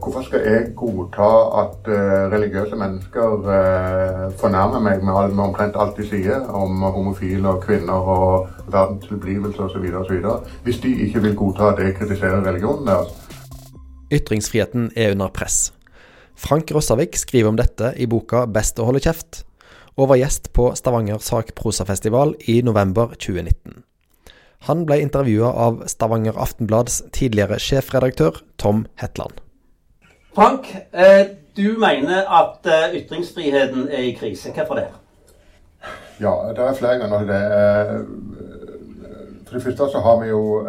Hvorfor skal jeg godta at uh, religiøse mennesker uh, fornærmer meg med, omtrent alt de sier om homofile og kvinner og verdens tilblivelse osv., hvis de ikke vil godta at jeg kritiserer religionen deres? Ytringsfriheten er under press. Frank Rossavik skriver om dette i boka 'Best å holde kjeft', og var gjest på Stavanger sakprosafestival i november 2019. Han ble intervjua av Stavanger Aftenblads tidligere sjefredaktør Tom Hetland. Frank, eh, du mener at eh, ytringsfriheten er i krise. Hvorfor det? Ja, det er flere ganger til det. Eh, for det første så har vi jo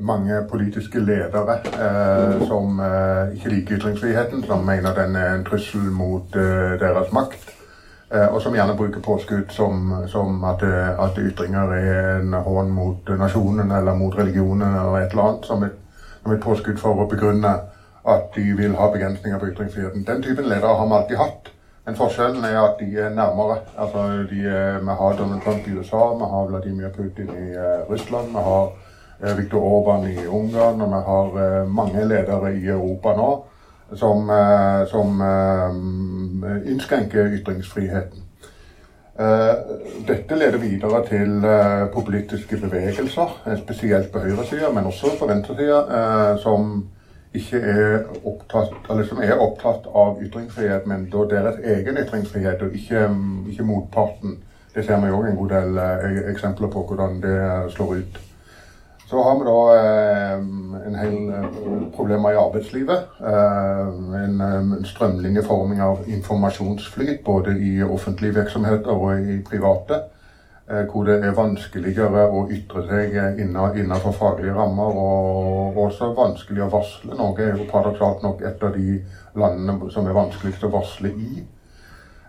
mange politiske ledere som ikke liker ytringsfriheten, som mener den er en trussel mot deres makt. og som gjerne bruker påskudd som, som at, at, ytringer er en hån mot nasjonen eller mot religionen eller et eller annet. Som et, som et påskudd for å begrunne at de vil ha begrensninger på ytringsfriheten. Den typen ledere har vi alltid hatt. Men forskjellen er at de er nærmere. Altså, de er, vi har Donald Trump i USA, vi har Vladimir Putin i uh, Russland, vi har uh, Viktor Orban i Ungarn, og vi har uh, mange ledere i Europa nå som, som innskrenker ytringsfriheten. Dette leder videre til politiske bevegelser, spesielt på høyresida, men også på venstresida, som ikke er opptatt, eller som er opptatt av ytringsfrihet, men da deres egen ytringsfrihet, og ikke, ikke motparten. Det ser vi òg en god del eh, eksempler på hvordan det slår ut. Så har vi da eh, en hel eh, problemer i arbeidslivet. Eh, en, en strømlinjeforming av informasjonsflyt både i offentlige virksomheter og i private. Eh, hvor det er vanskeligere å ytre seg innenfor faglige rammer, og også vanskelig å varsle. Norge er jo paradoksalt nok et av de landene som er vanskeligst å varsle i.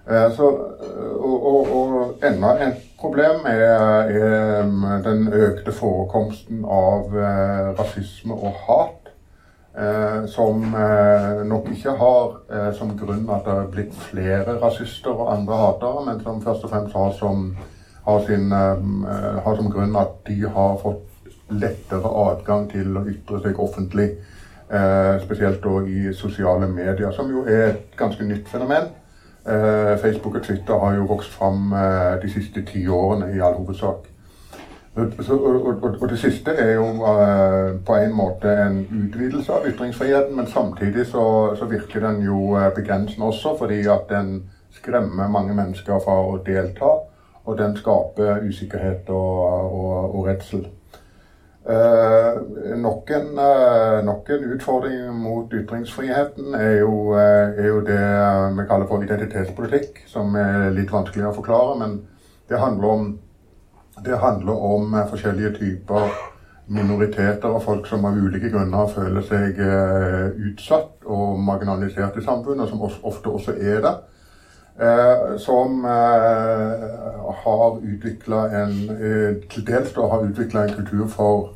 Eh, så, og, og, og enda et problem er, er, den økte forekomsten av eh, rasisme og hat. som nok ikke har som grunn at det er blitt flere rasister og andre hatere, men som først og fremst har som har, sin, uh, har, som grunn at de har fått lettere adgang til å ytre seg offentlig. Eh, spesielt òg i sosiale medier, som jo er et ganske nytt fenomen. Eh, Facebook og Twitter har jo vokst fram de siste ti årene i all hovedsak. Så, og, og, og, det siste er jo på en måte en utvidelse av ytringsfriheten, men samtidig så, så virker den jo begrensende også, fordi at den skremmer mange mennesker fra å delta og den skaper usikkerhet og, og, og redsel. Eh, nok, en, eh, nok, en, utfordring mot ytringsfriheten er jo, eh, er jo, det vi kaller for identitetspolitikk, som er litt vanskelig å forklare. Men det handler om, det handler om forskjellige typer minoriteter og folk som av ulike grunner føler seg utsatt og marginalisert i samfunnet, som ofte også er det. Eh, som eh, har utvikla en eh, Til dels har utvikla en kultur for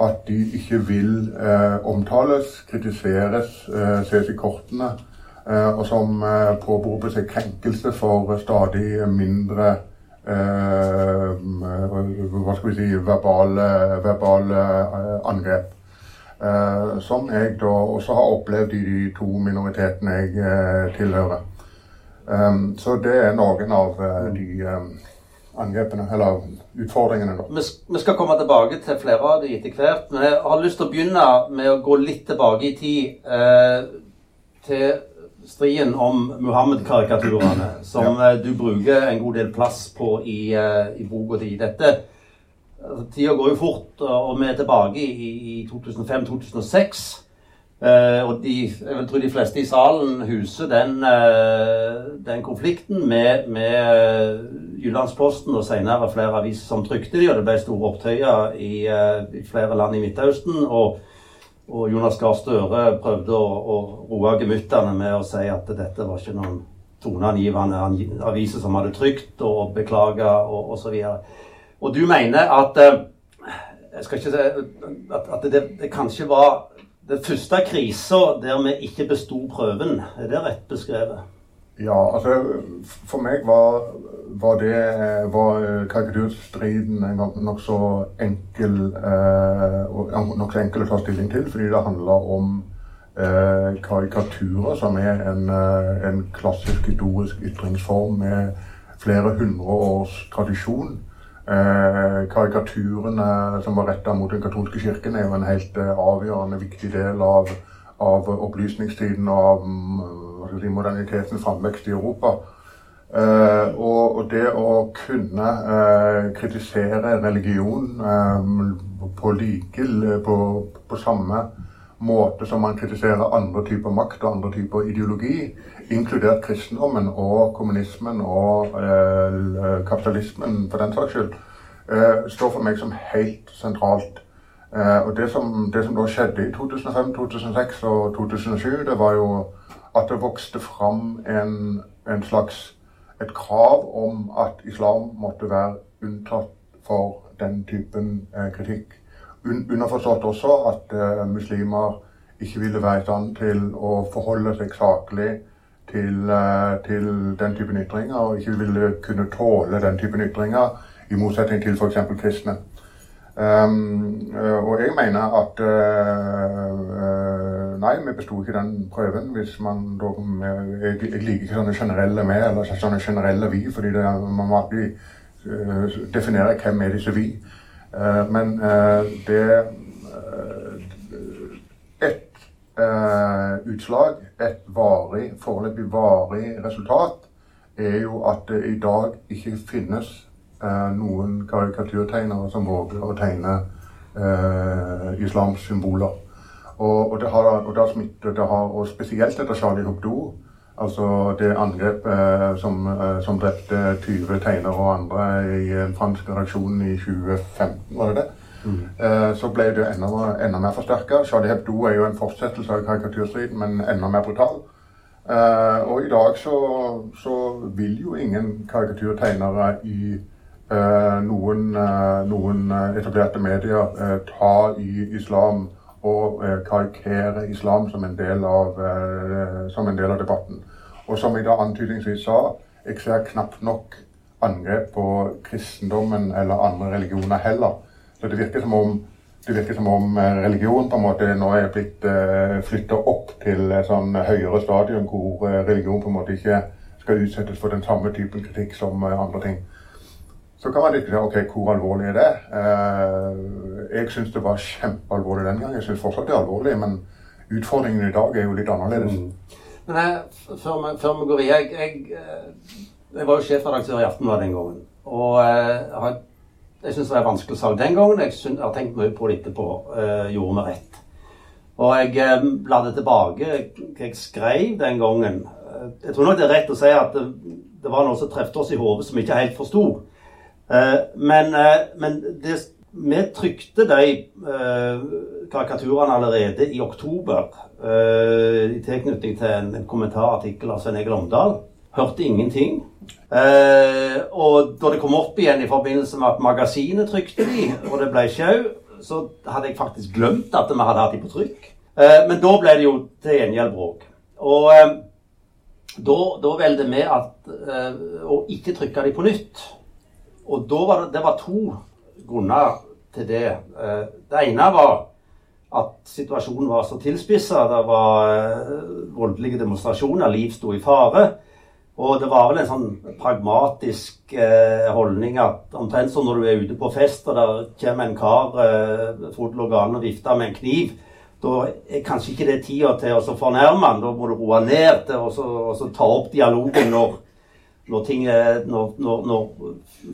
at de ikke vil eh, omtales, kritiseres, eh, ses i kortene. Eh, og som eh, påberoper seg krenkelse for stadig mindre Hva skal vi si verbale, verbale angrep. som jeg da også har opplevd i de to minoritetene jeg tilhører. Um, så det er noen av uh, de um, angrepene, eller utfordringene. da. Vi, vi, skal komme tilbake til flere av de etter hvert, men jeg har lyst til å begynne med å gå litt tilbake i tid. Uh, til striden om Muhammed-karikaturene, som ja. uh, du bruker en god del plass på i, i boka di. Dette altså, Tida går jo fort, og vi er tilbake i, i 2005-2006. Uh, og de, jeg tror de fleste i salen huser den, uh, den konflikten med, med uh, Jyllandsposten og senere flere aviser som trykte de, og det ble store opptøyer i, i flere land i Midtøsten. Og, og Jonas Gahr Støre prøvde å, å roe gemyttene med å si at dette var ikke noen toneangivende aviser som hadde trykt, og beklaga og osv. Og, og du mener at jeg skal ikke si at, at det, det kanskje var den første krisa der vi ikke besto prøven, er det rett beskrevet? Ja, altså for meg var, var det var karikaturstriden nokså enkel, eh, nok enkel å ta stilling til. Fordi det handla om eh, karikaturer, som er en, eh, en, klassisk historisk ytringsform med flere hundre års tradisjon. Eh, karikaturene som var retta mot den katolske kirken, er jo en helt eh, avgjørende viktig del av, av opplysningstiden og av mm, si, modernitetens framvekst i Europa. Eh, og, og, det å kunne uh, kritisere religion um, på like på, på, samme måte som man kritiserer andre typer makt og andre typer ideologi, inkludert kristendommen og kommunismen og eh, kapitalismen for den saks skyld, står for meg som helt sentralt. og det som, det som da skjedde i 2005, 2006 og 2007, det var jo at det vokste fram en, en slags et krav om at islam måtte være unntatt for den typen eh, kritikk. Un underforstått også at eh, muslimer ikke ville være i stand til å forholde seg saklig til, eh, til, den typen ytringer, og ikke ville kunne tåle den typen ytringer, i motsetning til f.eks. kristne. Um, og jeg mener at uh, Nei, vi besto ikke den prøven hvis man da Jeg, jeg liker ikke sånne generelle med eller sånne generelle vi, fordi det, man må alltid uh, definere hvem er disse vi. Uh, men det Et utslag, et varig, foreløpig varig resultat, er jo at det i dag ikke finnes noen karikaturtegnere som våger å tegne eh, islams symboler. Og, og, det har, og det har smittet, det har, og spesielt etter Charlie Hebdo, altså det angrepet eh, som, eh, som, drepte 20 tegnere og andre i en fransk redaksjon i 2015, var det det? Eh, så ble det enda, enda mer forsterka. Charlie Hebdo er jo en fortsettelse av karikaturstriden, men enda mer brutal. Uh, og i dag så, så, vil jo ingen karikaturtegnere i Eh, noen, eh, noen, eh, etablerte medier ta i islam og karikere islam som en av, som en del av debatten. Og som jeg da antydningsvis sa, jeg ser knapt nok angrep på kristendommen eller andre religioner heller. Så det virker som om, virker som om religion på en måte nå er blitt uh, flytta opp til et sånn høyere stadium hvor religion på en måte ikke skal utsettes for den samme typen kritikk som andre ting. Så kan man diskutere ok, hvor alvorlig er det. Jeg syns det var kjempealvorlig den gang. Jeg syns fortsatt det er alvorlig, men utfordringen i dag er jo litt annerledes. Mm. Men jeg, før, før, vi, går i jeg, jeg, eh, jeg, var jo sjefredaktør i Aftenbladet den gangen. Og uh, jeg syns det var vanskelig sak den gangen. Jeg, synes, jeg har tenkt mye på det etterpå. Uh, gjorde vi rett. Og jeg la bladde tilbake hva jeg skrev den gangen. Jeg tror nok det er rett å si at det, det var noe som trefte oss i hodet som vi ikke helt forsto. Eh, men, eh, men det, vi trykte de eh, karikaturene allerede i oktober i tilknytning til en, en kommentarartikkel av Svein Egil Omdal. Hørte ingenting. Og da det kom opp igjen i forbindelse med at magasinet trykte de, og det ble sjau, så hadde jeg faktisk glemt at vi hadde hatt de på trykk. men da ble det jo til gjengjeld bråk. Og da, da valgte vi å ikke trykke de på nytt. Og var det, det var to grunner til det. Eh, det ene var at situasjonen var så tilspissa. Det var eh, voldelige demonstrasjoner, liv sto i fare. Og det var vel en sånn pragmatisk eh, holdning at omtrent som når du er ute på fest, og der kommer en kar eh, fodel og galen og vifter med en kniv, da er kanskje ikke det tida til å fornærme han. Da må du roe ned til så ta opp dialogen når, når, ting, når, når,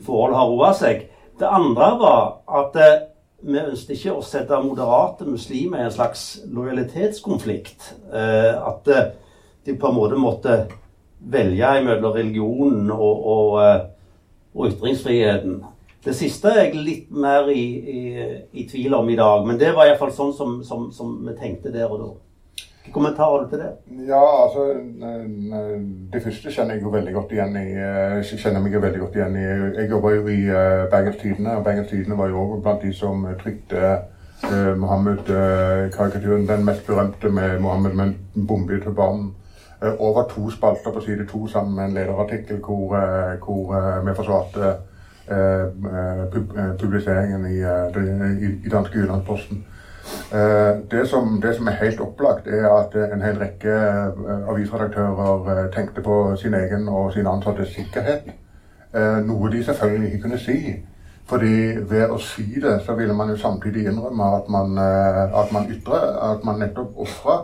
forholdet har roa seg. Det andre var at eh, vi ønsket ikke å sette moderate muslimer i en slags lojalitetskonflikt. Eh, at eh, de på en måte måtte velge mellom religionen og, og, eh, og, ytringsfriheten. Det siste er jeg litt mer i, i, i tvil om i dag, men det var iallfall sånn som, som, som vi tenkte der og da. Hvilke kommentarer du til det? Ja, altså Det første kjenner jeg jo veldig godt igjen i. Jeg kjenner meg jo veldig godt igjen i Jeg jobba jo i Bergens Tidende, og Bergens Tidende var jo òg blant de som trykte eh, Mohammed-karikaturen. Den mest berømte med Mohammed med en bombe i turbanen. Uh, over to spalter på side to sammen med en lederartikkel hvor, hvor vi forsvarte publiseringen i, i, i danske Jyllandsposten. Det som, det som, er helt opplagt, er at en hel rekke avisredaktører tenkte på sin egen og sine ansattes sikkerhet. Noe de selvfølgelig ikke kunne si. Fordi ved å si det, så ville man jo samtidig innrømme at man, at man ytrer, at man nettopp ofra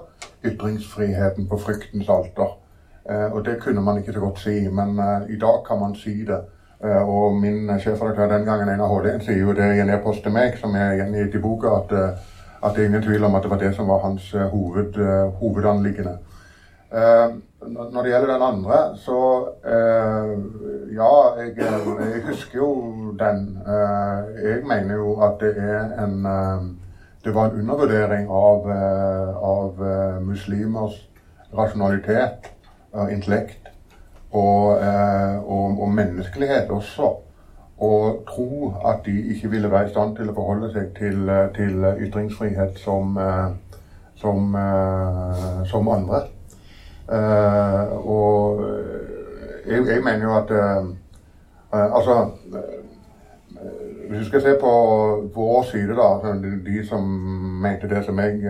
ytringsfriheten på fryktens alter. Og det kunne man ikke så godt si, men i dag kan man si det. Eh, og min sjefredaktør den gangen, Einar Hålén, sier jo det i en e-post til meg, som er gjengitt i boka, at, eh, at, det er ingen tvil om at det var det som var hans eh, hoved, hovedanliggende. Når det gjelder den andre, så Ja, jeg, jeg husker jo den. Jeg mener jo at det er en Det var en undervurdering av, av muslimers rasjonalitet og intellekt og, eh, og, og, menneskelighet også. Og tro at de ikke ville være i stand til å forholde seg til, til ytringsfrihet som, eh, som, eh, som andre. og jeg, jeg, mener jo at Altså hvis du skal se på vår side, da, de som mente det som jeg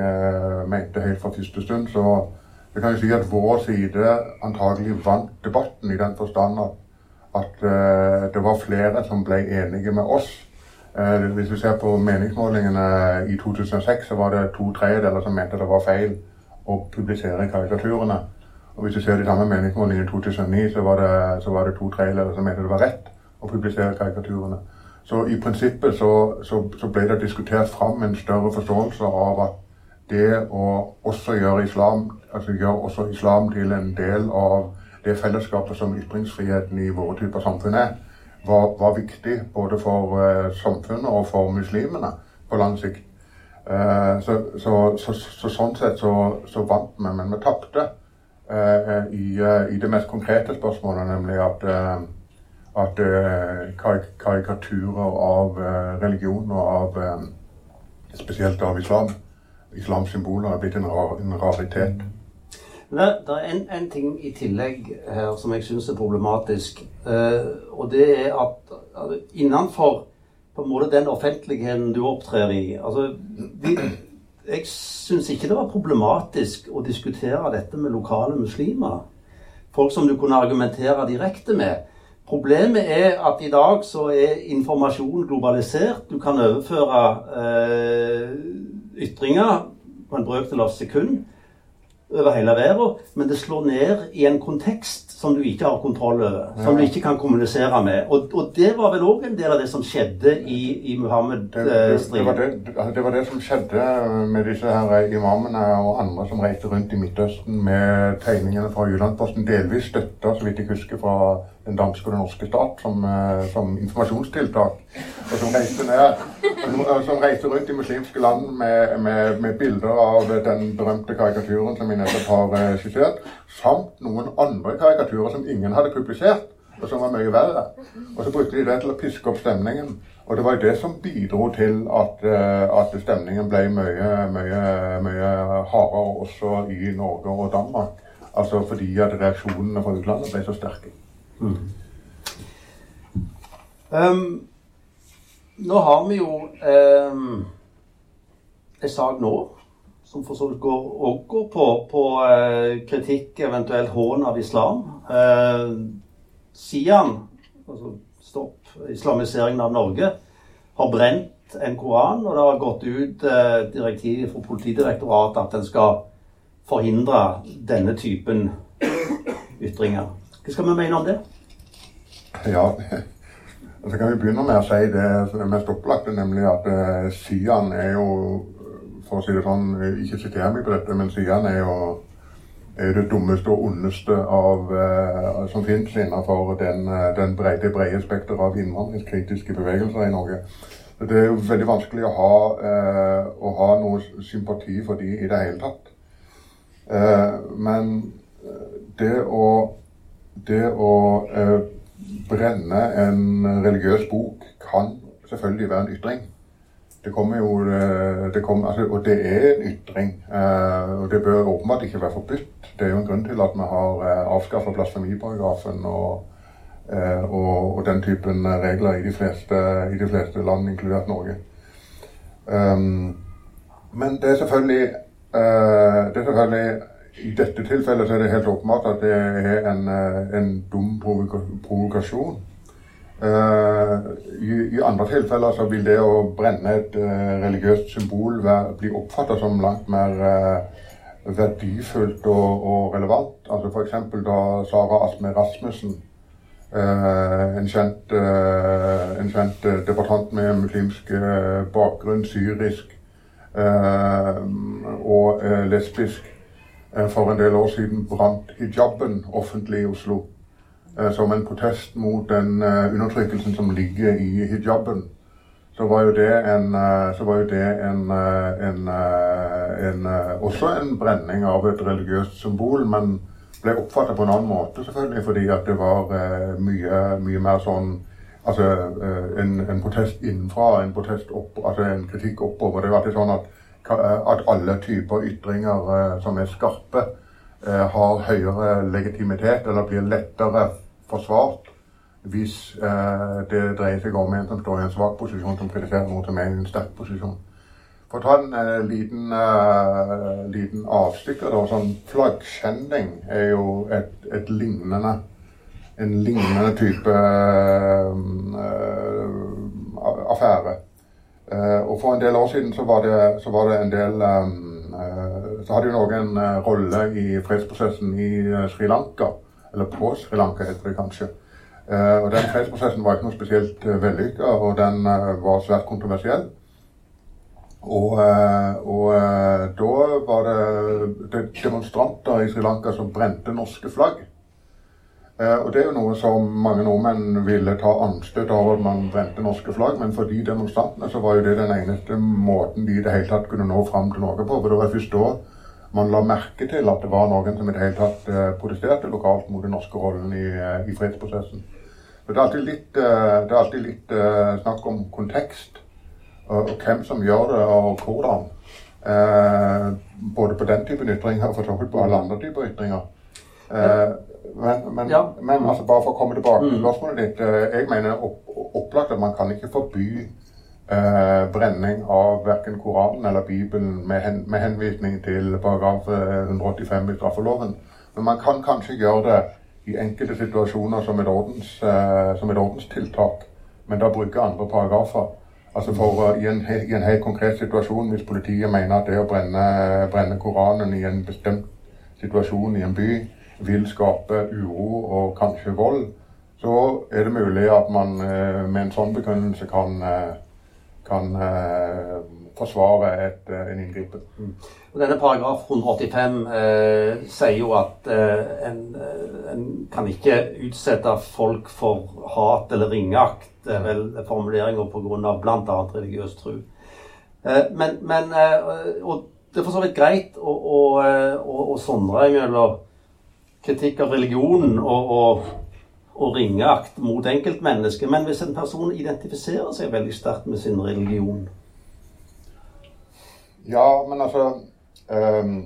mente helt fra første stund, så jeg kan jo si at vår side antagelig vant debatten i den forstand at, at uh, det var flere som ble enige med oss. Uh, hvis vi ser på meningsmålingene i 2006, så var det to tredjedeler som mente det var feil å publisere karikaturene. Og hvis du ser de samme meningsmålingene i 2009, så var, det, så var det to tredjedeler som mente det var rett å publisere karikaturene. Så i prinsippet så, så, så ble det diskutert fram en større forståelse av at det å også gjøre islam, altså gjøre også islam til en del av det fellesskapet som ytringsfriheten i våre typer samfunn er, var, var viktig både for uh, samfunnet og for muslimene på lang sikt. Uh, så, så, så, så, sånn sett så, vant vi, men vi tapte uh, i, i, det mest konkrete spørsmålet, nemlig at, at karikaturer av religion og av spesielt av islam islams symboler er blitt en, rar, en raritet. Det, det er en, en, ting i tillegg her som jeg syns er problematisk. Uh, og det er at, at innenfor på en måte den offentligheten du opptrer i altså, vi, Jeg syns ikke det var problematisk å diskutere dette med lokale muslimer. Folk som du kunne argumentere direkte med. Problemet er at i dag så er informasjon globalisert. Du kan overføre eh, ytringer på en brøkdel av sekund over hele verden, men det slår ned i en kontekst som du ikke har kontroll over. Som du ikke kan kommunisere med. Og, og det var vel òg en del av det som skjedde i, i Muhammed-striden? Det, det, det, det, var det som skjedde med disse her imamene og andre som reiste rundt i Midtøsten med tegningene fra Jyllandsposten, delvis støtta, så vidt jeg husker, fra den danske og den norske stat som, eh, som informasjonstiltak. Og som reiste, ned, som reiste rundt i muslimske land med, med, med, bilder av den berømte karikaturen som vi nettopp har eh, skissert, samt noen andre karikaturer som ingen hadde publisert, og som var mye verre. Og så brukte de det til å piske opp stemningen. Og det var jo det som bidro til at, eh, at stemningen ble mye, mye, mye hardere også i Norge og Danmark. Altså fordi at reaksjonene fra utlandet ble så sterke. Mm. Um, nå har vi jo um, en sak nå som for så vidt går, går på, på uh, kritikk, eventuelt hån av islam. Uh, Sian, altså Stopp islamiseringen av Norge, har brent en koran, og det har gått ut uh, direktiv fra Politidirektoratet at en skal forhindre denne typen ytringer. Hva skal vi mene om det? Ja, så kan vi begynne med å si det som er mest opplagte, nemlig at uh, Sian er jo, for å si det sånn, ikke siter meg på dette, men Sian er jo er det dummeste og ondeste av, uh, som finnes innenfor den, den brede, det brede spekteret av innvandringskritiske bevegelser i Norge. Det er jo veldig vanskelig å ha, uh, ha noe sympati for de i det hele tatt. men det å det å eh, brenne en religiøs bok kan selvfølgelig være en ytring. Det kommer jo eh, det kommer, altså, Og det er en ytring. Eh, og det bør åpenbart ikke være forbudt. Det er jo en grunn til at vi har eh, avskaffa blasfemiparagrafen og, eh, og, og, den typen regler i de fleste, i de fleste land, inkludert Norge. Um, Men det er selvfølgelig eh, Det er selvfølgelig I dette tilfellet er det helt åpenbart at det er en, eh, en dum provokasjon. Uh, i, i, andre tilfeller så vil det å brenne et uh, religiøst symbol være, bli oppfattet som langt mer uh, verdifullt og, og relevant. Altså F.eks. da Sara Asme Rasmussen, en kjent, en kjent debattant med muslimsk bakgrunn, syrisk og lesbisk, for en del år siden brant hijaben offentlig i Oslo. Eh, som en protest mot den eh, undertrykkelsen som ligger i hijaben, så var jo det en, eh, jo det en, en, også en brenning av et religiøst symbol, men ble oppfatta på en annen måte, selvfølgelig, fordi at det var mye, mye mer sånn Altså en, protest innenfra, en protest opp, altså en kritikk oppover. Det var alltid sånn at, at alle typer ytringer som er skarpe, har høyere legitimitet eller blir lettere forsvart hvis eh, det dreier seg om en som står i en svak posisjon, som kritiserer noe som er i en sterk posisjon. For å ta en eh, liten, eh, liten avstikker, da. Sånn flaggskjending er jo et, et lignende en lignende type uh, affære. Uh, og for en del år siden så var det, så var det en del um, uh, Så hadde jo Norge en rolle i fredsprosessen i Sri Lanka. Eller på Sri Lanka, heter det kanskje. Og Den fredsprosessen var ikke noe spesielt vellykka, og den var svært kontroversiell. Og, og da var det demonstranter i Sri Lanka som brente norske flagg. Og Det er jo noe som mange nordmenn ville ta anstøt av at man brente norske flagg, men for de demonstrantene så var jo det den eneste måten de i det hele tatt kunne nå fram til Norge på. For det var først da man la merke til at det var noen som i det hele tatt eh, protesterte lokalt mot den norske rollen i, eh, i fredsprosessen. Så det er alltid litt, eh, det er alltid litt snakk om kontekst, og, og, hvem som gjør det, og hvordan. Eh, både på den typen ytringer og for så vidt på alle andre typer ytringer. Eh, men, men, ja. men altså bare for å komme tilbake til mm. spørsmålet ditt. jeg mener opp, opplagt at man kan ikke forby Uh, brenning av verken Koranen eller Bibelen med, hen, med henvisning til paragraf 185 i straffeloven. Men man kan kanskje gjøre det i enkelte situasjoner som et, ordens, uh, som et ordenstiltak, men da bruke andre paragrafer. Altså for uh, i, en, i, en, helt konkret situasjon, hvis politiet mener at det å brenne, brenne, Koranen i en bestemt situasjon i en by vil skape uro og kanskje vold, så er det mulig at man uh, med en sånn begrunnelse kan uh, kan eh, forsvare et, eh, en inngripen. Mm. Denne paragraf 185 eh, sier jo at eh, en, eh, en, kan ikke utsette folk for hat eller ringeakt, er vel formuleringer pga. bl.a. religiøs tro. Eh, men, men og det er for så vidt greit å, å, å, å sondre mellom kritikk av religionen og, og og ringeakt mot enkeltmennesket. Men hvis en person identifiserer seg veldig sterkt med sin religion Ja, men altså um,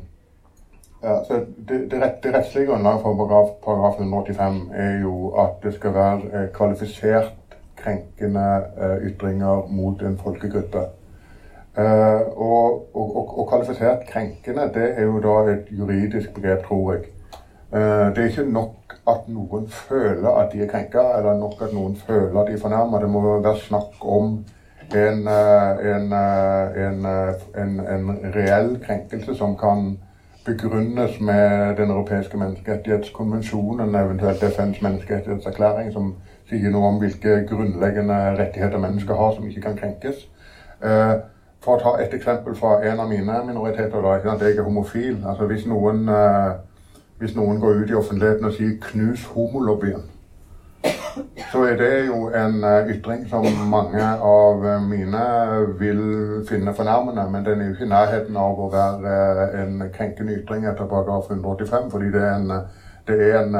altså det, det, rett, det, rettslige grunnlaget for paragraf, paragraf 185 er jo at det skal være eh, kvalifisert krenkende uh, ytringer mot en folkegruppe. Uh, og, og, og, og, kvalifisert krenkende, det er jo da et juridisk begrep, tror jeg. Uh, det er ikke nok at noen føler at de er krenka, eller nok at noen føler at de er fornærma. Det må være snakk om en, eh, en, eh, eh, en, en, reell krenkelse som kan begrunnes med Den europeiske menneskerettighetskonvensjonen, eventuelt FNs menneskerettighetserklæring, som sier noe om hvilke grunnleggende rettigheter mennesker har som ikke kan krenkes. For å ta et eksempel fra en av mine minoriteter, da, jeg er homofil. altså Hvis noen hvis noen går ut i offentligheten og sier 'knus homolobbyen', så er det jo en eh, ytring som mange av eh, mine vil finne fornærmende. Men den er jo ikke i nærheten av å være eh, en krenkende ytring etter paragraf 185, fordi det er en, det er en,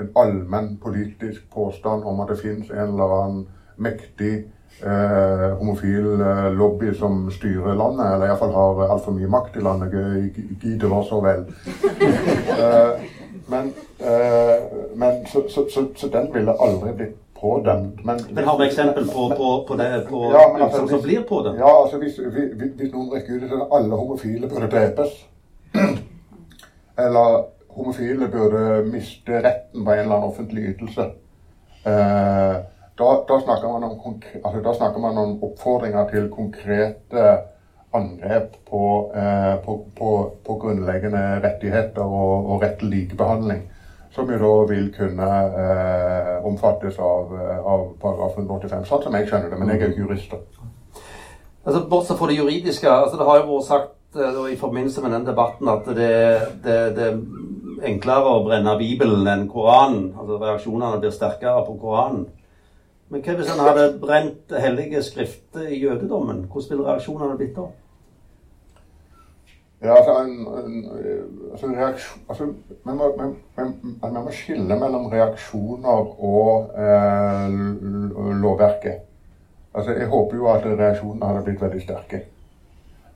en allmenn politisk påstand om at det finnes en eller annen mektig eh, homofil eh, lobby som styrer landet, eller iallfall har altfor mye makt i landet. Gid det var så vel. eh, men, eh, men så, så, så, så, den ville aldri blitt pådømt. Men, men har vi eksempel på, på, på det på, ja, men altså, som blir på det? Ja, altså hvis, hvis, hvis noen rekker ut at alle homofile burde drepes, eller homofile burde miste retten på en eller annen offentlig ytelse, eh, da, da, snakker man om, altså, da snakker man om oppfordringer til konkrete angrep på, eh, på, på grunnleggende rettigheter og, og rett til likebehandling som jo da vil kunne eh, omfattes av, eh, av paragraf 185. Sånn som jeg skjønner det, men jeg er ikke jurist. Altså, bortsett fra det juridiske, altså det har jo vært sagt eh, i forbindelse med den debatten at det, det, det, er enklere å brenne Bibelen enn Koranen. altså Reaksjonene blir sterkere på Koranen. Men hva hvis han hadde brent hellige skrifter i jødedommen? Hvordan ville reaksjonene blitt da? Ja, altså, en, en, altså, reaksjon, altså man, må, man, man, må, skille mellom reaksjoner og eh, lovverket. Altså, Jeg håper jo at reaksjonene hadde blitt veldig sterke.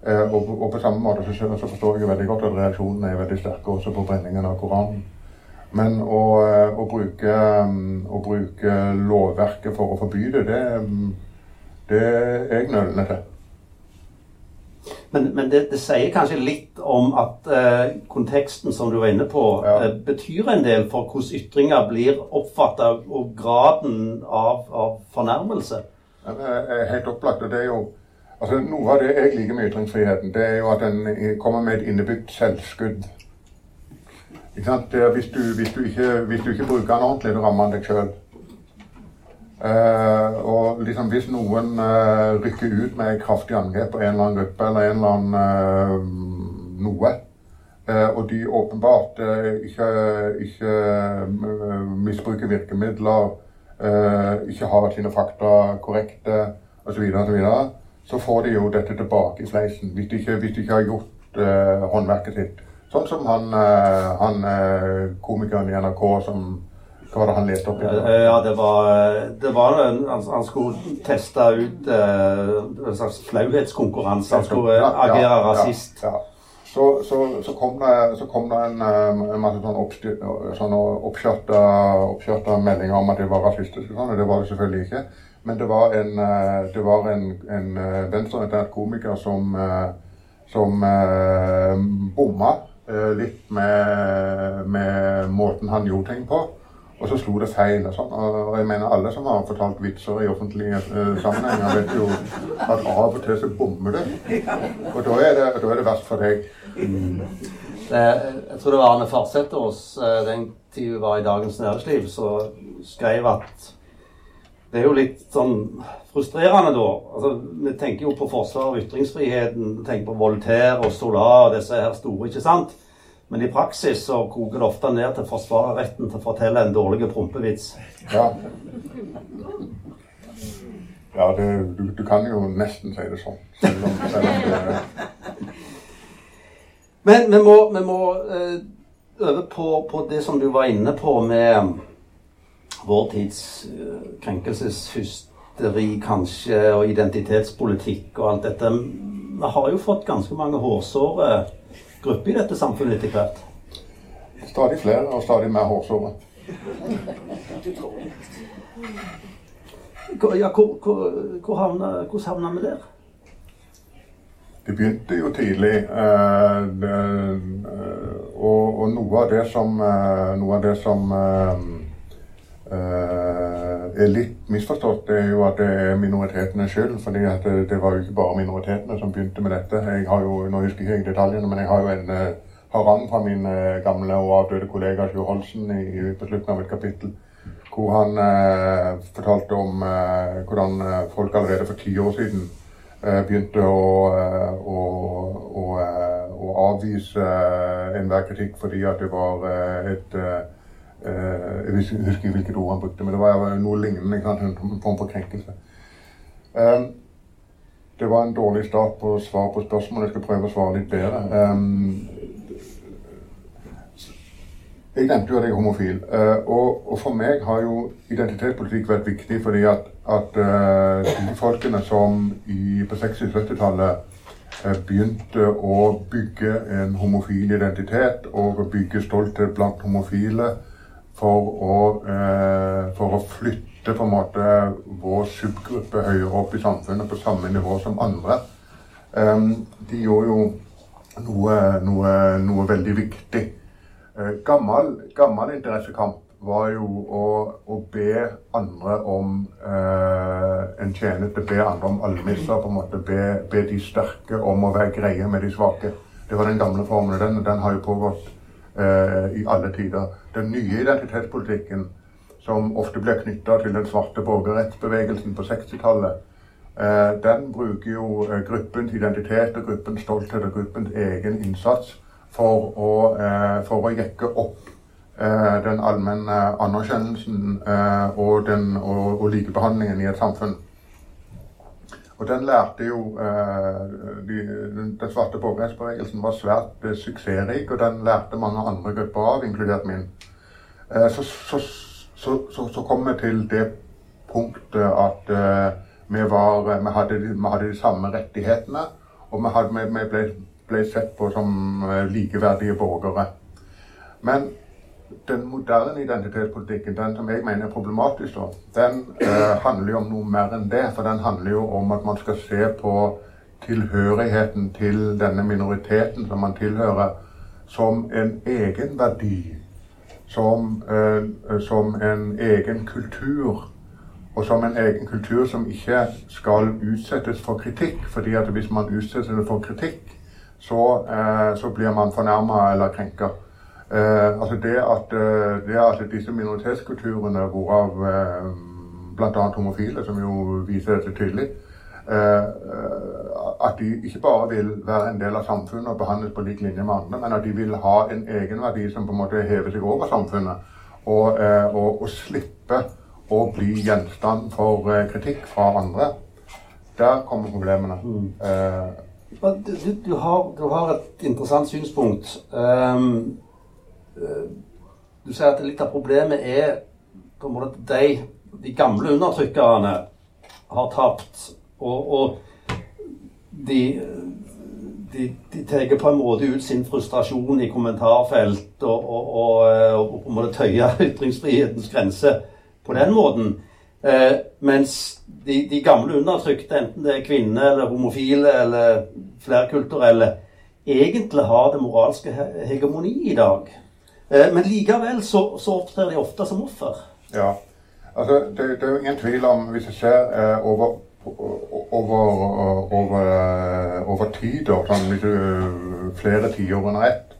Eh, og, og, på samme måte så, så, forstår jeg veldig godt at reaksjonene er veldig sterke også på brenningen av Koranen. Men å, eh, å, bruke, å bruke, lovverket for å forby det, det, det er jeg nølende til. Men, men det, det, sier kanskje litt om at eh, konteksten som du var inne på, ja. eh, betyr en del for hvordan ytringer blir oppfatta, og graden av, av fornærmelse. Ja, det er helt opplagt. og det er jo altså Noe av det jeg liker med ytringsfriheten, det er jo at den kommer med et innebygd selvskudd. Hvis du, hvis, du ikke, hvis, du, ikke, bruker den ordentlig, da rammer den deg sjøl. Uh, og liksom hvis noen uh, rykker ut med kraftig angrep på en eller annen gruppe eller en eller annen uh, noe, og de åpenbart ikke, ikke misbruker virkemidler, ikke har sine fakta korrekte osv., så, så, så får de jo dette tilbake i fleisen hvis de ikke, hvis de ikke har gjort håndverket sitt. Sånn som han, han komikeren i NRK som hva var det han leste opp? I? Ja, det var, det var en, Han skulle teste ut uh, en slags flauhetskonkurranse. Han skulle ja, agere ja, rasist. Ja, så, så, så, kom det, så, kom det, en, en masse sånne, sånne oppkjørte meldinger om at det var rasistiske. Sånn, det var det selvfølgelig ikke. Men det var en, eh, det var en, en eh, venstreorientert komiker som, som bomma litt med, med måten han gjorde ting på. Og så slo det feil. og sånn. Og jeg mener alle som har fortalt vitser i offentlige uh, sammenhenger, vet jo at av og til så bommer det. Og da er det, da er det verst for deg. Mm. Det, jeg tror det var Arne Farsetås uh, den tid hun var i Dagens Næringsliv, så skrev at det er jo litt sånn frustrerende da. Altså, vi tenker jo på forsvar av ytringsfriheten. Vi tenker på Voltaire og Solar og disse her store, ikke sant? Men i praksis så koker det ofte ned til å forsvare retten til å fortelle en dårlig prompevits. Ja, ja det, du, du, kan jo nesten si det sånn. Selv om, selv om det Men vi må, vi må uh, over på, på, det som du var inne på med vår tids uh, krenkelseshysteri, kanskje, og identitetspolitikk og alt dette. Vi har jo fått ganske mange hårsåre grupper i dette samfunnet etter hvert? Stadig flere og stadig mer hårsåre. Ja, hvor, hvor, hvor havna, hvordan havna vi der? Det begynte jo tidlig. Eh, det, eh, og, og, noe av det som, eh, noe av det som eh, eh, er litt misforstått, det er jo at det er minoritetene skyld. fordi det, var jo ikke bare minoritetene som begynte med dette. Jeg har jo, Nå husker jeg ikke detaljene, men jeg har jo en uh, harang fra min uh, gamle og avdøde kollega Sjur Holsen i, på slutten av et kapittel. Hvor han uh, fortalte om hvordan folk allerede for ti år siden begynte å, å, å, å avvise enhver kritikk fordi at det var et Eh, jeg husker ikke hvilket ord han brukte, men det var noe lignende. En form for krenkelse. Eh, det var en dårlig start på svar på spørsmålet. Jeg skal prøve å svare litt bedre. Eh, jeg nevnte jo at jeg er homofil. Og, for meg har jo identitetspolitikk vært viktig fordi at, at de folkene som i, på 60- og 70-tallet begynte å bygge en homofil identitet og bygge stolthet blant homofile, for å, eh, for å flytte på en måte vår subgruppe høyere opp i samfunnet på samme nivå som andre. Um, de gjorde jo noe, noe, noe veldig viktig. Uh, gammel, gammel interessekamp var jo å, å be andre om en tjeneste, be andre om almisser. på en måte, be, be, de sterke om å være greie med de svake. Det var den gamle formelen. Den, den har jo pågått i alle tider. Den nye identitetspolitikken, som ofte blir knytta til den svarte borgerrettsbevegelsen på 60-tallet, uh, den bruker jo gruppens identitet og gruppens stolthet og gruppens egen innsats for å, for å jekke opp Eh, den allmenne anerkjennelsen eh, og, den, og, og, likebehandlingen i et samfunn. Og den lærte jo eh, de, Den svarte borgerrettsbevegelsen var svært suksessrik, og den lærte mange andre grupper av, inkludert min. Så, så, så, så kom vi til det punktet at vi, var, vi, hadde, vi hadde de samme rettighetene, og vi, hadde, vi ble, ble sett på som likeverdige borgere. Men den moderne identitetspolitikken, den som jeg mener er problematisk, den eh, handler jo om noe mer enn det. For den handler jo om at man skal se på tilhørigheten til denne minoriteten som man tilhører, som en egen verdi. Som, eh, som en egen kultur. Og som en egen kultur som ikke skal utsettes for kritikk. fordi at hvis man utsetter det for kritikk, så, eh, så blir man fornærma eller krenka. Eh, altså det at, eh, det at, disse minoritetskulturene, hvorav eh, bl.a. homofile, som jo viser dette tydelig, eh, at de ikke bare vil være en del av samfunnet og behandles på lik linje med andre, men at de vil ha en egenverdi som på en måte hever seg over samfunnet. Og, eh, og, og slippe å bli gjenstand for eh, kritikk fra andre. Der kommer problemene. Mm. Du, du, har, du, har, et interessant synspunkt. Um, Eh, du sier at litt av problemet er på en måte at de, de gamle undertrykkerne har tapt. Og, og de, de, de tar på en måte ut sin frustrasjon i kommentarfelt og, og, og, eh, og på en måte tøyer ytringsfrihetens grense på den måten. Eh, mens de, de, gamle undertrykte, enten det er kvinner eller homofile eller flerkulturelle, egentlig har det moralske hegemoni i dag. Eh, men likevel så, så opptrer de ofte som offer. Ja. Altså, det, det, er jo ingen tvil om, hvis jeg ser eh, over, over, over, eh, over tid, og sånn, eh, flere tiår under ett,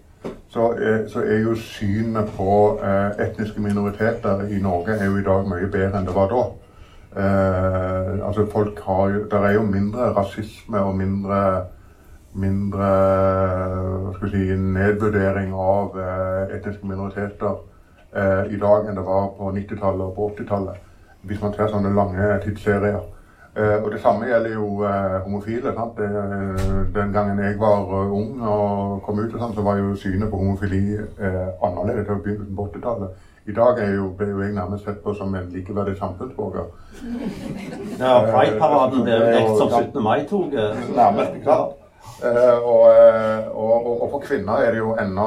så er, så er, jo synet på eh, etniske minoriteter i Norge er jo i dag mye bedre enn det var da. Eh, altså folk har jo, Der er jo mindre rasisme og mindre mindre skal si, nedvurdering av eh, etniske minoriteter eh, i dag enn det var på 90-tallet og på 80-tallet. Hvis man ser sånne lange tidsserier. Eh, og det samme gjelder jo homofile. Sant? den gangen jeg var ung og kom ut, og sånt, så var jo synet på homofili annerledes til begynnelsen på 80-tallet. I dag er jo, ble jo jeg nærmest sett på som en likeverdig samfunnsborger. Ja, Pride-paraden ble dekt som 17. mai-toget. Nærmest, ikke sant. Uh, og, og, og, for kvinner er det jo enda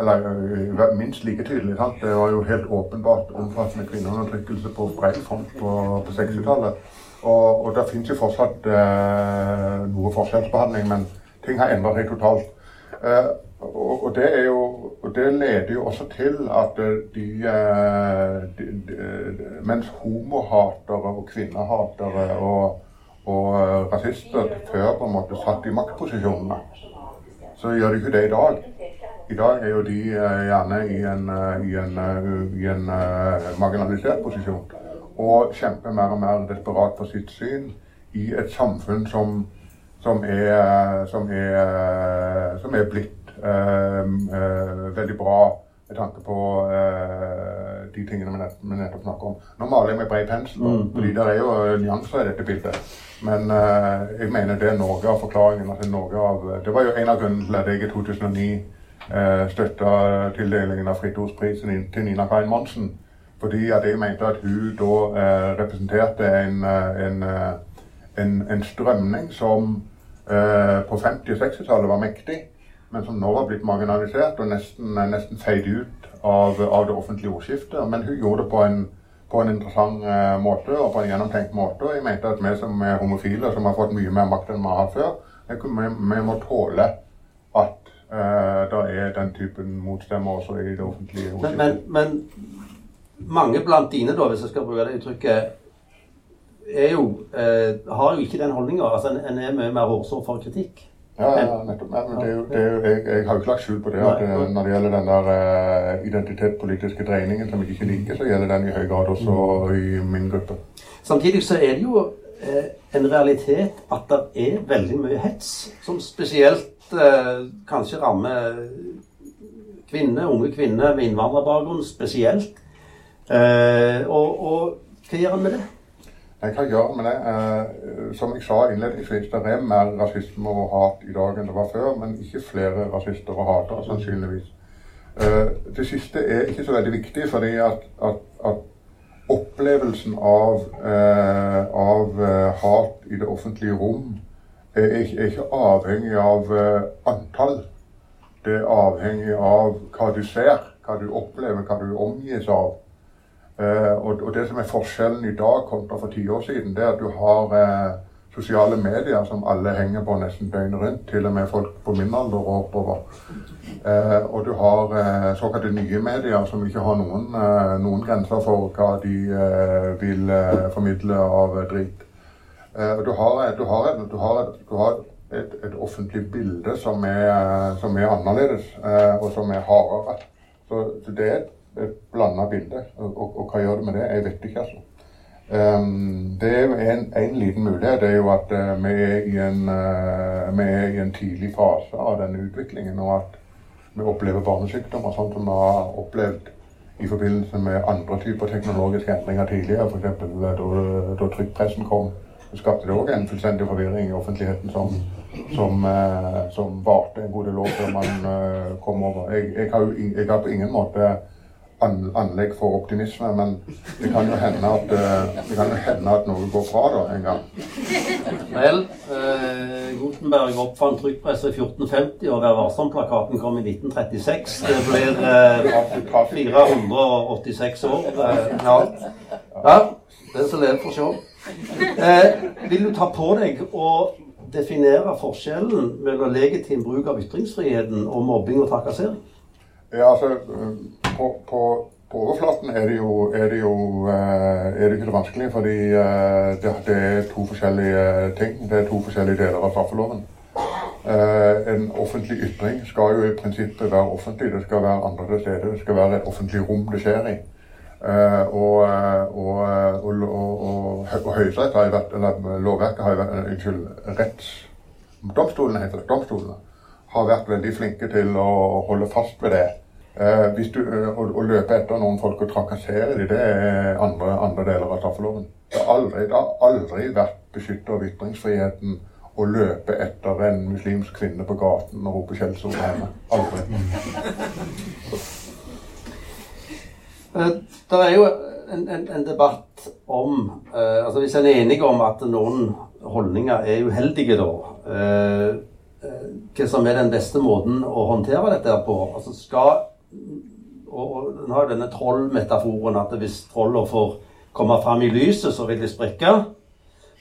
eller, minst like tydelig. Sant? Det var jo helt åpenbart omfattende kvinneundertrykkelse på bred front på, på 60-tallet. Og, og det fins jo fortsatt eh, noe forskjellsbehandling, men ting har endret seg totalt. Eh, og, det er jo, og det leder jo også til at de, de, de Mens homohatere og kvinnehatere og og eh, rasister før på en måte satt i maktposisjonene. Så gjør de ikke det i dag. I dag er jo de eh, gjerne i en, eh, i en, i en marginalisert posisjon. Og kjemper mer og mer desperat for sitt syn i et samfunn som, som, er, som, er, som er, blitt eh, veldig bra med tanke på eh, de tingene vi nettopp, snakker om. Nå maler jeg med bred pensel, mm, fordi det er jo nyanser i dette bildet. Men uh, jeg mener det er noe av forklaringen. Altså noe av, det var jo en av grunnene til at jeg i 2009 uh, eh, støtta tildelingen av Fritt Ordsprisen til Nina Karin Monsen. Fordi at jeg mente at hun da uh, representerte en, en, en, en, strømning som på 50- og 60-tallet var mektig. men som nå var blitt marginalisert og nesten, nesten feid ut av, av, det offentlige ordskiftet. Men hun gjorde det på en, på en interessant uh, måte og på en gjennomtenkt måte. Jeg mente at vi som er homofile, som har fått mye mer makt enn vi har hatt før, vi, vi må tåle at uh, det er den typen motstemmer også i det offentlige ordskiftet. Men, men, men mange blant dine, da, hvis jeg skal bruke det uttrykket, jo, uh, har jo ikke den holdninga. Altså, en, en er mye mer hårsår for kritikk. Ja, ja, nettopp. Men det er jo, det er jo, jeg, jeg, har jo ikke lagt skjul på det. at Nei. Når det gjelder den der uh, identitetspolitiske dreiningen som jeg ikke liker, så gjelder den i høy grad også mm. i min gruppe. Samtidig så er det jo eh, en realitet at det er veldig mye hets, som spesielt eh, kanskje rammer kvinner, unge kvinner med innvandrerbakgrunn spesielt. Eh, og, og hva gjør en med det? Jeg kan gjøre med det. Eh, som jeg sa innledningsvis, det er mer rasisme og hat i dag enn det var før, men ikke flere rasister og hatere, sannsynligvis. Eh, det siste er ikke så veldig viktig, fordi at, at, at opplevelsen av, eh, av eh, hat i det offentlige rom er, er ikke avhengig av eh, antall. Det er avhengig av hva du ser, hva du opplever, hva du omgis av. Uh, og, og, det som er forskjellen i dag kontra for ti år siden, det er at du har uh, sosiale medier som alle henger på nesten døgnet rundt. Til og med folk på min alder og oppover. Uh, og du har såkalte nye medier som ikke har noen, noen grenser for hva de vil formidle av drit. du har, du har, et, du har, du har et, et, offentlig bilde som er, som er annerledes, og som er hardere. Så, det er et et blanda bilde. Og, og, og, hva gjør det med det? Jeg vet ikke, altså. Um, det er en, en, liten mulighet det er jo at uh, vi, er en, uh, vi, er i en, tidlig fase av denne utviklingen. Og at vi opplever barnesykdommer sånn som vi har opplevd i forbindelse med andre typer teknologiske endringer tidligere. F.eks. Da, da trykkpressen kom. Skapte det òg en fullstendig forvirring i offentligheten som, som, uh, som varte en god del år før man kom over. Jeg, jeg, har jeg har på ingen måte anlegg for optimisme, men det kan jo hende at, uh, det kan jo hende at noe går bra da en gang. Vel, uh, Gutenberg oppfant trykkpresset i 1450, og Vær varsom-plakaten kom i 1936. Det blir uh, 486 år. Eh, ja. ja. Den som lever, får se. Eh, vil du ta på deg å definere forskjellen mellom legitim bruk av ytringsfriheten og mobbing og trakassering? Ja, altså på, på, på, overflaten er det jo, er det, jo eh, er det ikke det vanskelig, fordi eh, det, det, er to forskjellige ting. Det er to forskjellige deler av straffeloven. Eh, en offentlig ytring skal jo i prinsippet være offentlig. Det skal være andre til stede. Det skal være et offentlig rom det skjer i. og, og, og, og Høyesterett har jo vært, eller lovverket har jo vært, Unnskyld, rettsdomstolene heter det. Domstolene har vært veldig flinke til å holde fast ved det. Eh, du, eh, å, å, løpe etter noen folk og trakassere dem, det er andre, andre deler av straffeloven. Det det har aldri vært beskyttet av ytringsfriheten å løpe etter en muslimsk kvinne på gaten og rope skjellsord henne. Aldri. Eh, det er jo en, en, en debatt om eh, altså Hvis en er enig om at noen holdninger er uheldige, da eh, Hva som er den beste måten å håndtere dette på? Altså Skal og, den har denne trollmetaforen at hvis trollene får komme fram i lyset, så vil de sprekke.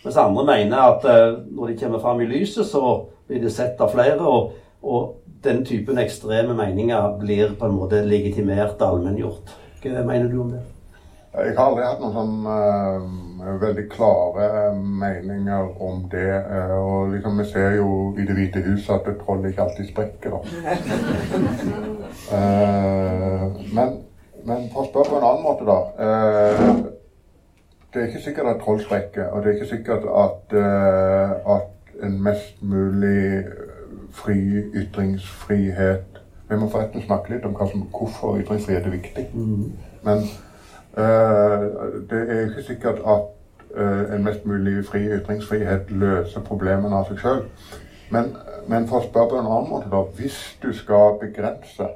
Mens andre mener at uh, når de kommer fram i lyset, så blir de sett av flere. Og, og, den typen ekstreme meninger blir på en måte legitimert allmenngjort. Hva mener du om det? Jeg har aldri hatt noen sånn uh, veldig klare meninger om det. Uh, og liksom, vi ser jo i Det hvite hus at et troll ikke alltid sprekker. Da. Uh, men, men, for å spørre på en annen måte, da. Uh, det er ikke sikkert at troll sprekker, og det er ikke sikkert at, uh, at en mest mulig fri ytringsfrihet Vi må forresten snakke litt om som, hvorfor ytringsfrihet er viktig. Mm. Men det er ikke sikkert at en mest mulig fri ytringsfrihet løser problemene av seg sjøl. Men, men, for å spørre på en annen måte, da. Hvis du skal begrense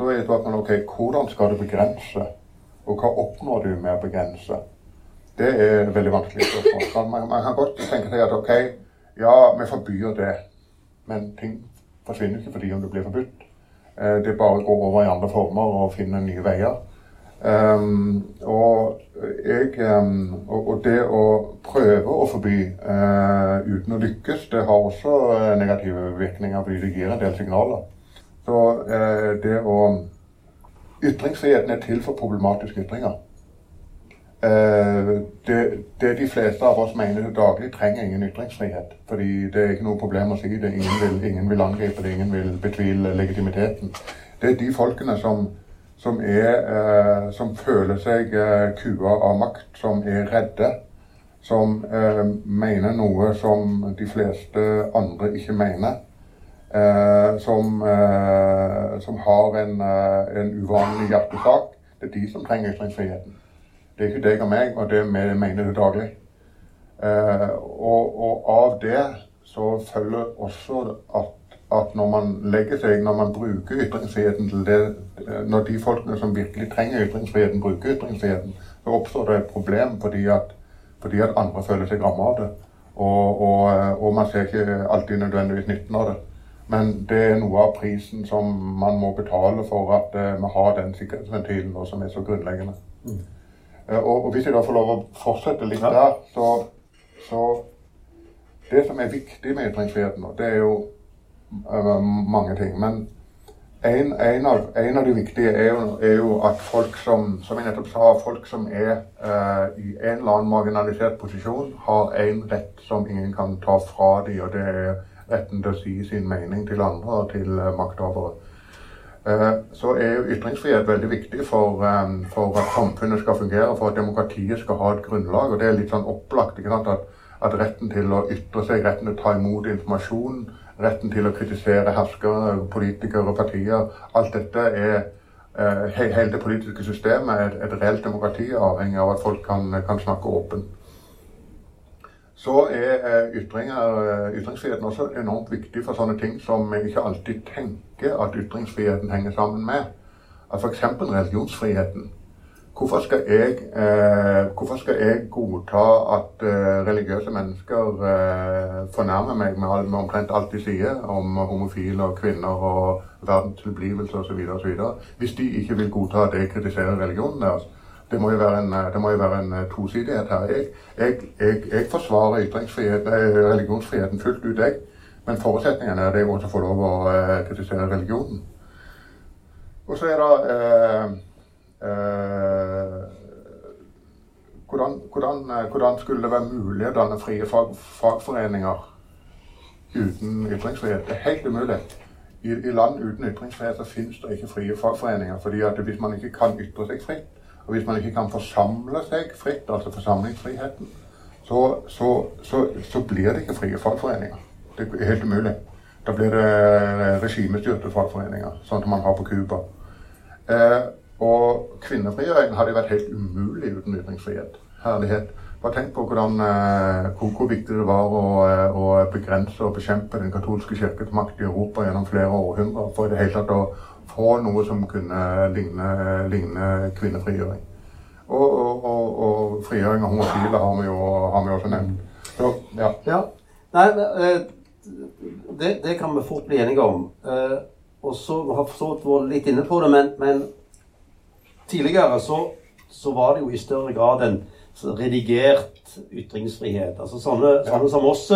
så er spørsmålet ok, hvordan skal du begrense, og hva oppnår du med å begrense? Det er veldig vanskelig spørsmål. Man, man, kan godt tenke seg at ok, ja, vi forbyr det, men ting forsvinner ikke fordi om det blir forbudt. Eh, det bare går over i andre former og finner nye veier. Um, og, jeg, um, og, og, det å prøve å forby uh, uten å lykkes, det har også uh, negative virkninger fordi det gir en del signaler. Så uh, det å Ytringsfriheten er til for problematiske ytringer. Det, det, de fleste av oss mener daglig, trenger ingen ytringsfrihet. Fordi det er ikke noe problem å si det. Ingen vil, ingen vil angripe det, ingen vil betvile legitimiteten. Det er de folkene som som, er, eh, som føler seg eh, kua av makt, som er redde. Som eh, mener noe som de fleste andre ikke mener. Eh, som, eh, som, har en, eh, en, uvanlig hjertesak. Det er de som trenger ytringsfriheten. Det er ikke deg og meg, og det vi mener det daglig. Og, og av det så følger også at at når man legger seg, når man bruker ytringsfriheten til det Når de folkene som virkelig trenger ytringsfriheten, bruker ytringsfriheten, så oppstår det et problem fordi at, fordi at andre føler seg rammet av det. Og, og, og, man ser ikke alltid nødvendigvis nytten av det. Men det er noe av prisen som man må betale for at uh, vi har den sikkerhetsventilen nå som er så grunnleggende. Mm. Uh, og, og, Hvis jeg da får lov å fortsette litt der, så, så Det som er viktig med ytringsfriheten, det er jo mange ting. Men en, en, av, en, av, de viktige er jo, er jo, at folk som som jeg nettopp sa, folk som er uh, i en eller annen marginalisert posisjon, har en rett som ingen kan ta fra dem, og det er retten til å si sin mening til andre og til uh, makthavere. Uh, så er jo ytringsfrihet veldig viktig for, um, for, at samfunnet skal fungere, for at demokratiet skal ha et grunnlag. Og det er litt sånn opplagt at, at retten til å ytre seg, retten til å ta imot informasjon, retten til å kritisere herskere, politikere og partier. Alt dette er eh, Hele det politiske systemet er et, reelt demokrati, avhengig av at folk kan, kan snakke åpent. Så er eh, ytringer, eh, ytringsfriheten også enormt viktig for sånne ting som vi ikke alltid tenker at ytringsfriheten henger sammen med. F.eks. religionsfriheten. Hvorfor skal jeg, eh, hvorfor skal jeg godta at eh, religiøse mennesker eh, fornærmer meg med, med, omtrent alt de sier om homofile og kvinner og verdens tilblivelse osv., hvis de ikke vil godta at jeg kritiserer religionen deres? Det må jo være en, jo være en eh, tosidighet her. Jeg, jeg, jeg, jeg forsvarer religionsfriheten fullt ut, jeg. Men forutsetningen er at jeg også får lov å eh, kritisere religionen. Og så er det eh, Eh, hvordan, hvordan, eh, skulle det være mulig å danne frie fag, fagforeninger uten ytringsfrihet? Det er helt umulig. I, I, land uten ytringsfrihet så finnes det ikke frie fagforeninger. fordi at Hvis man ikke kan ytre seg fritt, og hvis man ikke kan forsamle seg fritt, altså forsamlingsfriheten, så, så, så, så blir det ikke frie fagforeninger. Det er helt umulig. Da blir det eh, regimestyrte fagforeninger, sånn som man har på Cuba. Eh, og kvinnefrigjøringen hadde vært helt umulig uten ytringsfrihet. Herlighet. Bare tenk på hvordan, eh, hvor, hvor, viktig det var å, eh, å, begrense og bekjempe den katolske kirkes makt i Europa gjennom flere århundrer for i det hele tatt å få noe som kunne ligne, ligne kvinnefrigjøring. Og, og, og, og, frigjøring av homofile har vi jo, har vi også nevnt. Så, ja. ja. Nei, eh, det, det, kan vi fort bli enige om. Og så har vi vært litt inne på det, men, men Tidligere så, så, var det jo i større grad en redigert ytringsfrihet. Altså sånne, sånne som oss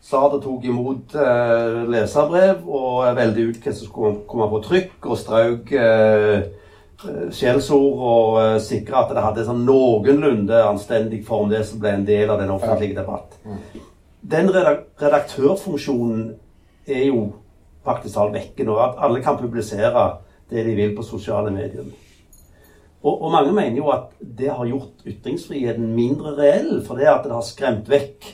sa det tok imot eh, leserbrev og veldig ut hva som skulle komme på trykk, og strauk eh, eh skjellsord og eh, sikre at det hadde sånn noenlunde anstendig form, det som ble en del av den offentlige debatt. Mm. Den redaktørfunksjonen er jo faktisk talt vekke nå. At alle kan publisere det de vil på sosiale medier. Og, og, mange mener jo at det har gjort ytringsfriheten mindre reell, for det at det har skremt vekk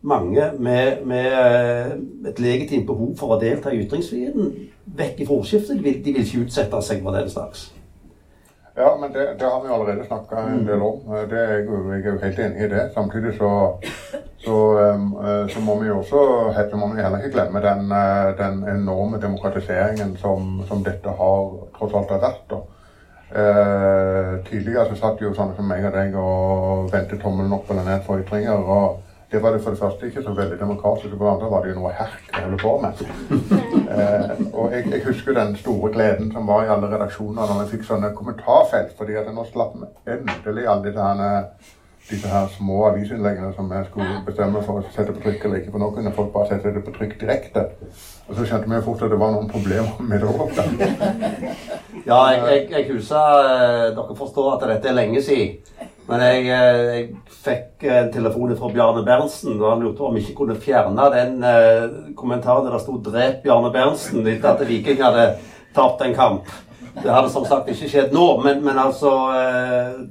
mange med, med eh, et legitimt behov for å delta i ytringsfriheten vekk fra ordskiftet. De, de vil, ikke utsette seg for den slags. Ja, men det, det har vi allerede snakka en del om. Det er jeg, er jo helt enig i det. Samtidig så, så, eh, så må vi jo også så må vi heller ikke glemme den, eh, den enorme demokratiseringen som, som, dette har tross alt har vært. Eh, tidligere så satt jo sånne som meg og deg og vendte tommelen opp eller ned for ytringer. og Det var det for det første ikke så veldig demokratisk. For det andre var det jo noe herk jeg holdt på med. uh, og jeg, jeg, husker den store gleden som var i alle redaksjoner når vi fikk sånne kommentarfelt. fordi at nå slapp vi endelig alle disse disse her små avisinnleggene som jeg skulle bestemme for å sette på trykk eller ikke. For nå kunne folk bare sette det på trykk direkte. Og så skjønte vi jo fort at det var noen problemer med det òg. ja, jeg, jeg, jeg husker eh, Dere forstår at dette er lenge siden. Men jeg, eh, jeg, fikk en telefon fra Bjarne Berntsen, og han lurte på om vi ikke kunne fjerne den eh, kommentaren der det sto 'Drep Bjarne Berntsen' etter at Viking hadde tapt en kamp. Det hadde som sagt ikke skjedd nå, men, men altså eh,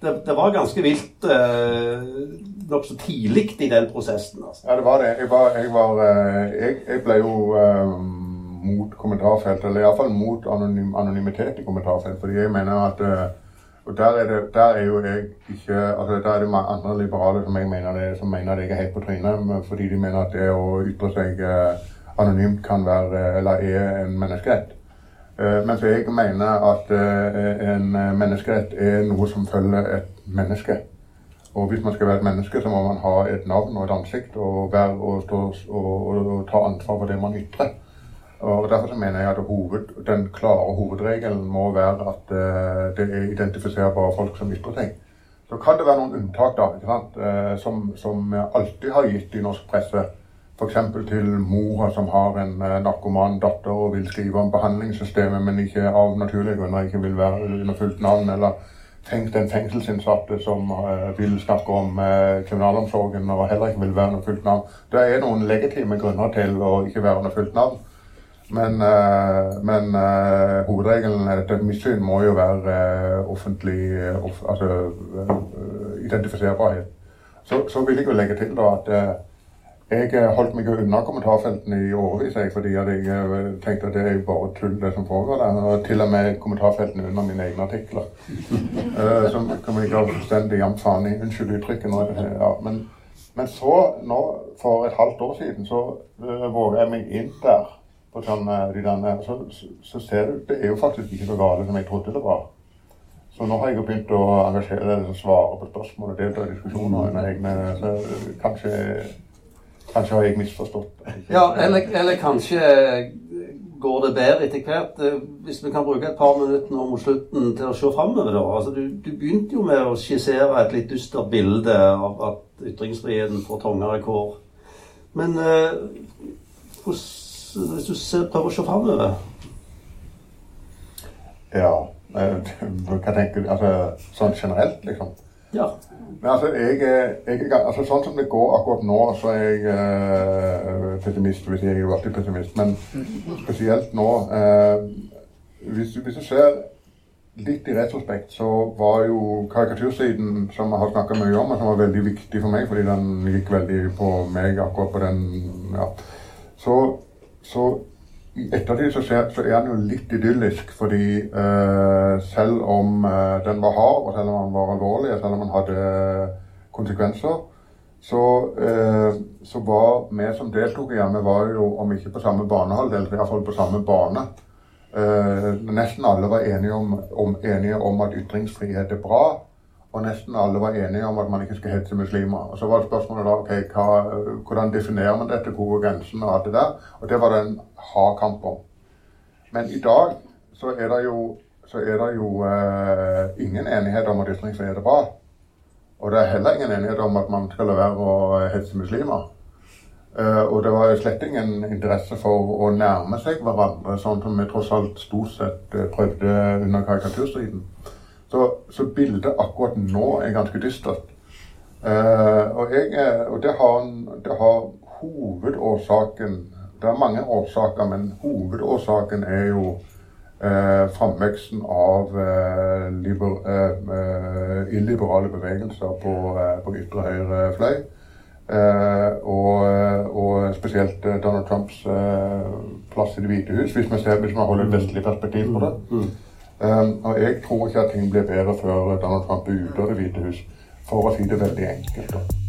det, det, var ganske vilt eh, nokså tidlig i den prosessen. Altså. Ja, det var det. Jeg, var, jeg, var, jeg, jeg ble jo eh, mot kommentarfelt, eller iallfall mot anonym, anonymitet i kommentarfelt, fordi jeg mener at eh, og der er, det, der er jo jeg ikke altså Der er det andre liberale som, jeg mener det, som mener at jeg er helt på trynet, fordi de mener at det å ytre seg eh, anonymt kan være, eller er en menneskerett. Uh, mens jeg mener at uh, en menneskerett er noe som følger et menneske. Og hvis man skal være et menneske, så må man ha et navn og et ansikt og, være, og, stå, og, ta ansvar for det man ytrer. Og Derfor mener jeg at hoved, den klare hovedregelen må være at det er identifiserbare folk som ytrer seg. Så kan det være noen unntak, da, ikke sant? Som, som alltid har gitt i norsk presse. F.eks. til mora som har en uh, narkoman datter og vil skrive om behandlingssystemet, men ikke av naturlige grunner ikke vil være under fullt navn. Eller tenk den fengselsinnsatte som vil snakke om kriminalomsorgen og heller ikke vil være under fullt navn. Det er noen legitime grunner til å ikke være under fullt navn. Men, men hovedregelen er at missyn må jo være offentlig off, altså, identifiserbarhet. Så, så, vil jeg jo legge til da at jeg holdt meg unna kommentarfeltene i årevis fordi jeg tenkte at det er jo bare tull, det som foregår der. Og til og med kommentarfeltene under mine egne artikler. som kan jeg fullstendig jevnt faen i. Unnskyld uttrykket. Nå, ja, men, men, så, nå, for et halvt år siden, så våger jeg meg inn der og sånn, de denne, så, så, ser du det er jo faktisk ikke så gale som jeg trodde det var. Så nå har jeg jo begynt å engasjere og svare på spørsmål og delta i diskusjoner egne så kanskje, kanskje har jeg misforstått. Ja, eller, eller, kanskje går det bedre etter hvert. Hvis vi kan bruke et par minutter nå mot slutten til å se framover. Altså, du, du, begynte jo med å skissere et litt dystert bilde av at ytringsfriheten får trangere kår. Men eh, hvis du ser, prøver å se framover? Ja. Eh, hva tenker du? Altså sånn generelt, liksom? Ja. Men altså, jeg, jeg, altså, Sånn som det går akkurat nå, så er jeg eh, pessimist. Hvis jeg er jo alltid pessimist. Men spesielt nå Eh, hvis, hvis, du ser litt i retrospekt, så var jo karikatursiden, som jeg har snakka mye om, og som var veldig viktig for meg, fordi den gikk veldig på meg akkurat på den ja. Så så i ettertid så, ser, så, er den jo litt idyllisk, fordi uh, selv om uh, den var hard, og selv om den var alvorlig, og selv om den hadde konsekvenser, så, uh, så var vi som deltok i den, var jo om ikke på samme banehalvdel, iallfall på samme bane. nesten alle var enige om, om, enige om at ytringsfrihet er bra. Og nesten alle var enige om at man ikke skal hetse muslimer. Og Så var det spørsmålet da ok, hva, hvordan definerer man dette, hvor går grensen og alt det der. Og det var det en hard kamp om. Men i dag så er det jo, er det jo eh, ingen enighet om at ytringsfrihet er bra. Og det er heller ingen enighet om at man skal la være å hetse muslimer. Uh, og det var slett ingen interesse for å nærme seg hverandre, sånn som vi tross alt stort sett uh, prøvde under karikaturstriden. Så, så, bildet akkurat nå er ganske dystert. Uh, og, jeg, og det, har, det, har, hovedårsaken Det er mange årsaker, men hovedårsaken er jo uh, framveksten av uh, liber, illiberale bevegelser på, på ytre høyre fløy. Og, og, spesielt Donald Trumps plass i Det hvite hus, hvis vi, ser, hvis man holder et vestlig perspektiv på det. Um, og jeg tror ikke at ting blir bedre før Donald Trump er ute av Det hvite hus, for å si det veldig enkelt.